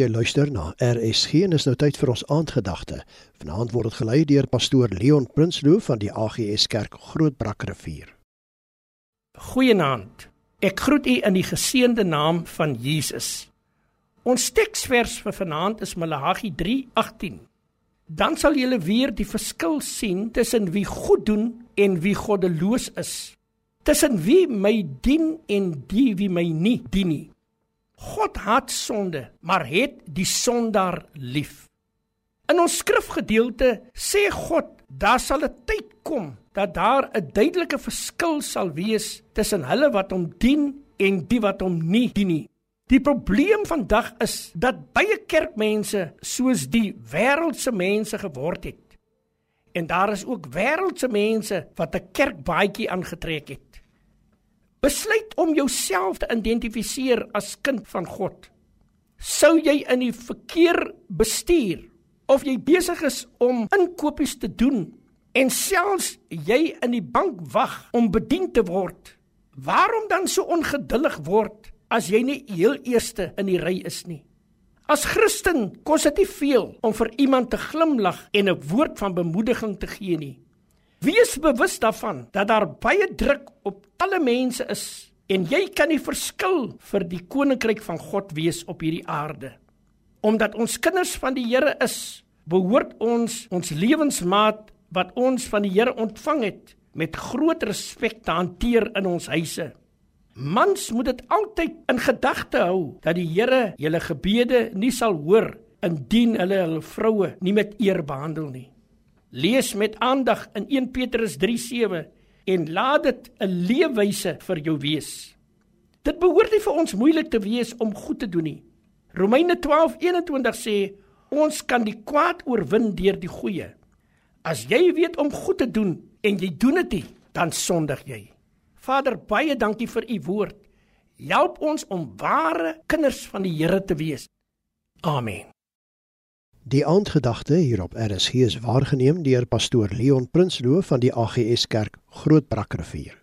Jy luister na RSG en is nou tyd vir ons aandgedagte. Vanaand word dit gelei deur pastoor Leon Prinsloo van die AGS Kerk Grootbrakrivier. Goeienaand. Ek groet u in die geseënde naam van Jesus. Ons teksvers vir vanaand is Maleagi 3:18. Dan sal julle weer die verskil sien tussen wie goed doen en wie goddeloos is. Tussen wie my dien en die wie my nie dien nie. God haat sonde, maar het die sondaar lief. In ons skrifgedeelte sê God, daar sal 'n tyd kom dat daar 'n duidelike verskil sal wees tussen hulle wat hom dien en die wat hom nie dien nie. Die probleem vandag is dat baie kerkmense soos die wêreldse mense geword het. En daar is ook wêreldse mense wat 'n kerkbaadjie aangetrek het. Besluit om jouself te identifiseer as kind van God. Sou jy in die verkeer bestuur of jy besig is om inkopies te doen en selfs jy in die bank wag om bedien te word, waarom dan so ongeduldig word as jy nie heel eerste in die ry is nie? As Christen kos dit nie veel om vir iemand te glimlag en 'n woord van bemoediging te gee nie. Wees bewus daarvan dat daar baie druk op talle mense is en jy kan die verskil vir die koninkryk van God wees op hierdie aarde. Omdat ons kinders van die Here is, behoort ons ons lewensmaat wat ons van die Here ontvang het met groot respek te hanteer in ons huise. Mans moet dit altyd in gedagte hou dat die Here julle gebede nie sal hoor indien hulle hulle vroue nie met eer behandel nie. Lees met aandag in 1 Petrus 3:7 en laat dit 'n leefwyse vir jou wees. Dit behoort nie vir ons moeilik te wees om goed te doen nie. Romeine 12:21 sê ons kan die kwaad oorwin deur die goeie. As jy weet om goed te doen en jy doen dit nie, dan sondig jy. Vader, baie dankie vir u woord. Help ons om ware kinders van die Here te wees. Amen. Die aandgedagte hier op RSG is waargeneem deur pastoor Leon Prinsloo van die AGS Kerk Grootbrakrivier.